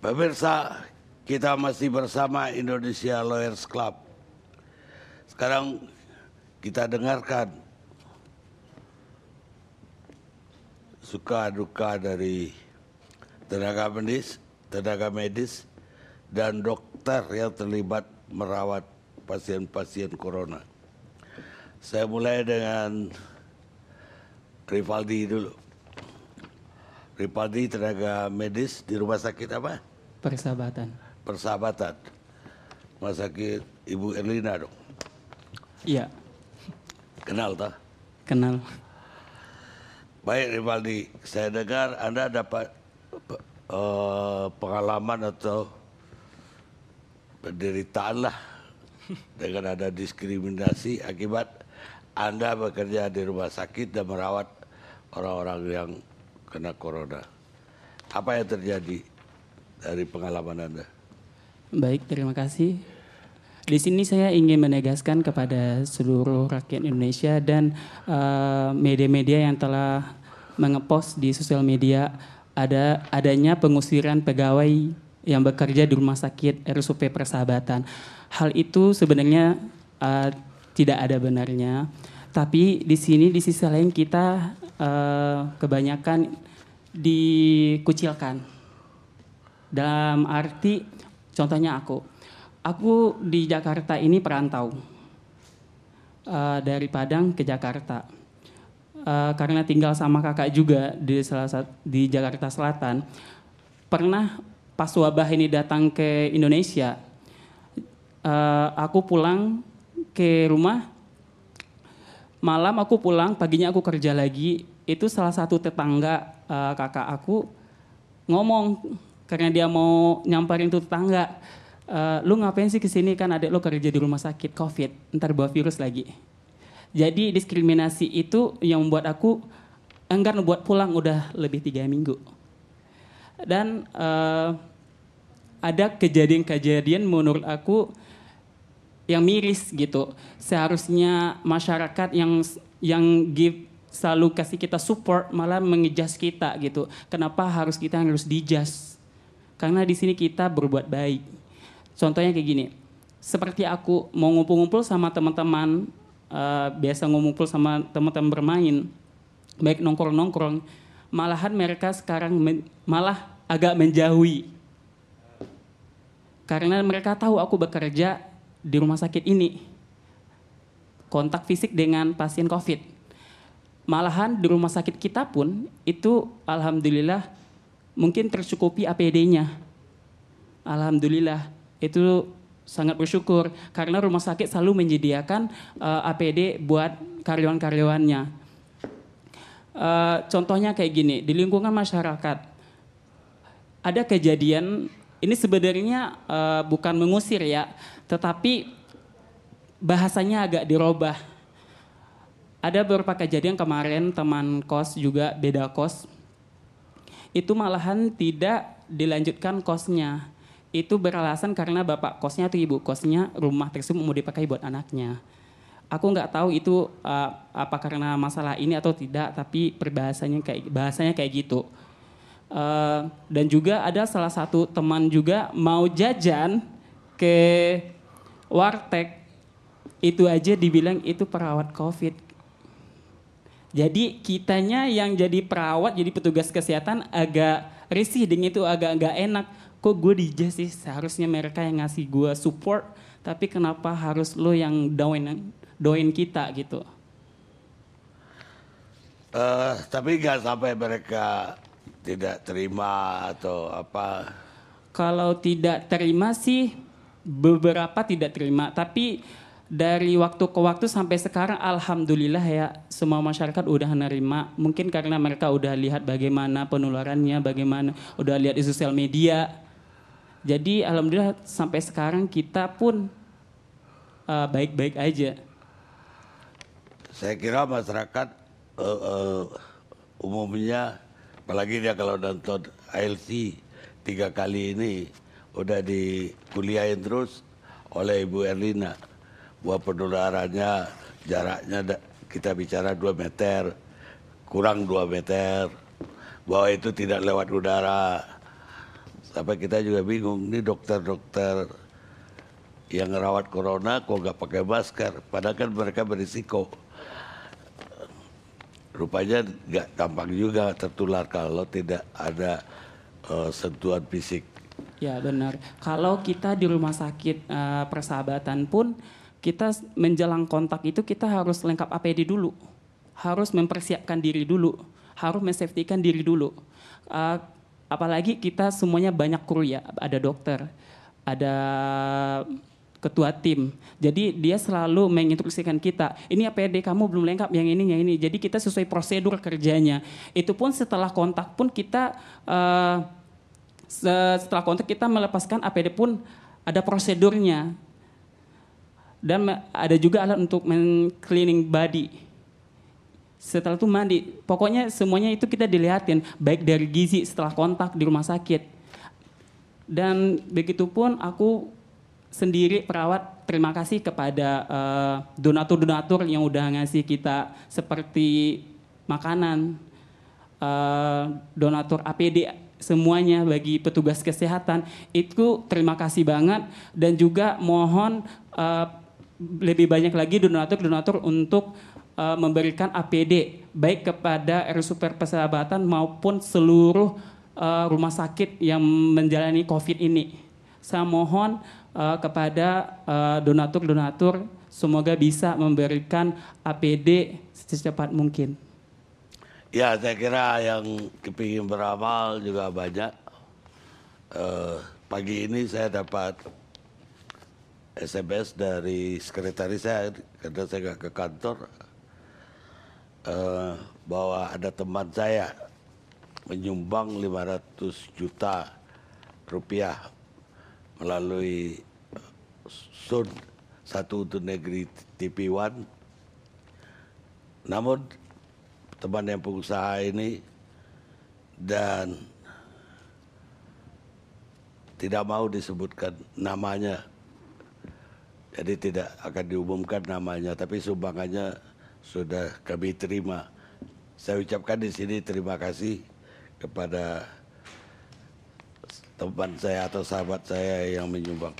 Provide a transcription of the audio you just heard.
Pemirsa, kita masih bersama Indonesia Lawyers Club. Sekarang kita dengarkan suka duka dari tenaga medis, tenaga medis dan dokter yang terlibat merawat pasien-pasien corona. Saya mulai dengan Rivaldi dulu. Rivaldi tenaga medis di rumah sakit apa? Persahabatan. Persahabatan. Rumah sakit Ibu Erlina dong. Iya, Kenal tak? kenal. Baik Rivaldi, saya dengar Anda dapat eh, pengalaman atau penderitaan lah dengan ada diskriminasi akibat Anda bekerja di rumah sakit dan merawat orang-orang yang kena corona. Apa yang terjadi dari pengalaman Anda? Baik, terima kasih. Di sini saya ingin menegaskan kepada seluruh rakyat Indonesia dan eh, media-media yang telah mengepost di sosial media ada adanya pengusiran pegawai yang bekerja di rumah sakit RSUP Persahabatan. Hal itu sebenarnya eh, tidak ada benarnya. Tapi di sini di sisi lain kita eh, kebanyakan dikucilkan. Dalam arti contohnya aku, aku di Jakarta ini perantau Eh, dari Padang ke Jakarta. Eh, karena tinggal sama kakak juga di salah satu di Jakarta Selatan. Pernah pas wabah ini datang ke Indonesia, eh, aku pulang ke rumah. Malam aku pulang, paginya aku kerja lagi. Itu salah satu tetangga eh, kakak aku ngomong karena dia mau nyamperin tuh tetangga. "Eh, lu ngapain sih ke sini? Kan adik lo kerja di rumah sakit covid. Ntar bawa virus lagi. Jadi diskriminasi itu yang membuat aku enggan buat pulang udah lebih tiga minggu. Dan eh, ada kejadian-kejadian menurut aku yang miris gitu. Seharusnya masyarakat yang yang give selalu kasih kita support malah mengejas kita gitu. Kenapa harus kita harus dijas karena di sini kita berbuat baik. Contohnya kayak gini. Seperti aku mau ngumpul-ngumpul sama teman-teman eh, biasa ngumpul sama teman-teman bermain baik nongkrong-nongkrong malahan mereka sekarang men- malah agak menjauhi. Karena mereka tahu aku bekerja di rumah sakit ini. Kontak fisik dengan pasien covid. Malahan di rumah sakit kita pun itu alhamdulillah mungkin tercukupi APD-nya alhamdulillah itu sangat bersyukur karena rumah sakit selalu menyediakan eh, APD buat karyawan-karyawannya. Eh, contohnya kayak gini di lingkungan masyarakat ada kejadian ini sebenarnya eh, bukan mengusir ya tetapi bahasanya agak dirubah. Ada beberapa kejadian kemarin teman kos juga beda kos itu malahan tidak dilanjutkan kosnya. Itu beralasan karena bapak kosnya atau ibu kosnya rumah tersebut mau dipakai buat anaknya. Aku nggak tahu itu uh, apa karena masalah ini atau tidak tapi perbahasanya kayak bahasanya kayak gitu. Uh, dan juga ada salah satu teman juga mau jajan ke warteg. Itu aja dibilang itu perawat covid jadi kitanya yang jadi perawat jadi petugas kesehatan agak risih dengan itu agak nggak enak. Kok gue dijas sih? Seharusnya mereka yang ngasih gue support tapi kenapa harus lo yang doain doain kita gitu? Eh, tapi nggak sampai mereka tidak terima atau apa. kalau tidak terima sih beberapa tidak terima. Tapi dari waktu ke waktu sampai sekarang alhamdulillah ya semua masyarakat udah menerima mungkin karena mereka udah lihat bagaimana penularannya bagaimana udah lihat di sosial media. Jadi alhamdulillah sampai sekarang kita pun uh, baik-baik aja. Saya kira masyarakat eh, eh, umumnya, apalagi dia kalau nonton ALC tiga kali ini, udah dikuliahin terus oleh Ibu Erlina. Bahwa penularannya jaraknya kita bicara 2 meter, kurang 2 meter, bahwa itu tidak lewat udara. sampai kita juga bingung ini dokter-dokter yang rawat corona kok nggak pakai masker padahal kan mereka berisiko rupanya nggak gampang juga tertular kalau tidak ada uh, sentuhan fisik Ya benar. Kalau kita di rumah sakit uh, persahabatan pun kita menjelang kontak itu kita harus lengkap APD dulu, harus mempersiapkan diri dulu, harus mensafetykan diri dulu. Uh, apalagi kita semuanya banyak kru ya, ada dokter, ada ketua tim. Jadi dia selalu menginstruksikan kita, ini APD kamu belum lengkap, yang ini, yang ini. Jadi kita sesuai prosedur kerjanya. Itu pun setelah kontak pun kita uh, setelah kontak kita melepaskan APD pun ada prosedurnya dan ada juga alat untuk cleaning body. Setelah itu mandi. Pokoknya semuanya itu kita dilihatin baik dari gizi setelah kontak di rumah sakit. Dan begitu pun aku sendiri perawat terima kasih kepada uh, donatur-donatur yang udah ngasih kita seperti makanan uh, donatur APD semuanya bagi petugas kesehatan. Itu terima kasih banget. Dan juga mohon uh, lebih banyak lagi donatur-donatur untuk uh, memberikan APD baik kepada RSUPR Persahabatan maupun seluruh uh, rumah sakit yang menjalani COVID ini. Saya mohon uh, kepada donatur-donatur uh, semoga bisa memberikan APD secepat mungkin. Ya saya kira yang kepingin beramal juga banyak. Uh, pagi ini saya dapat SMS dari sekretaris saya karena saya nggak ke kantor uh, bahwa ada teman saya menyumbang 500 juta rupiah melalui SUN satu untuk negeri TV One. Namun teman yang pengusaha ini dan tidak mau disebutkan namanya. Jadi tidak akan diumumkan namanya, tapi sumbangannya sudah kami terima. Saya ucapkan di sini terima kasih kepada teman saya atau sahabat saya yang menyumbang.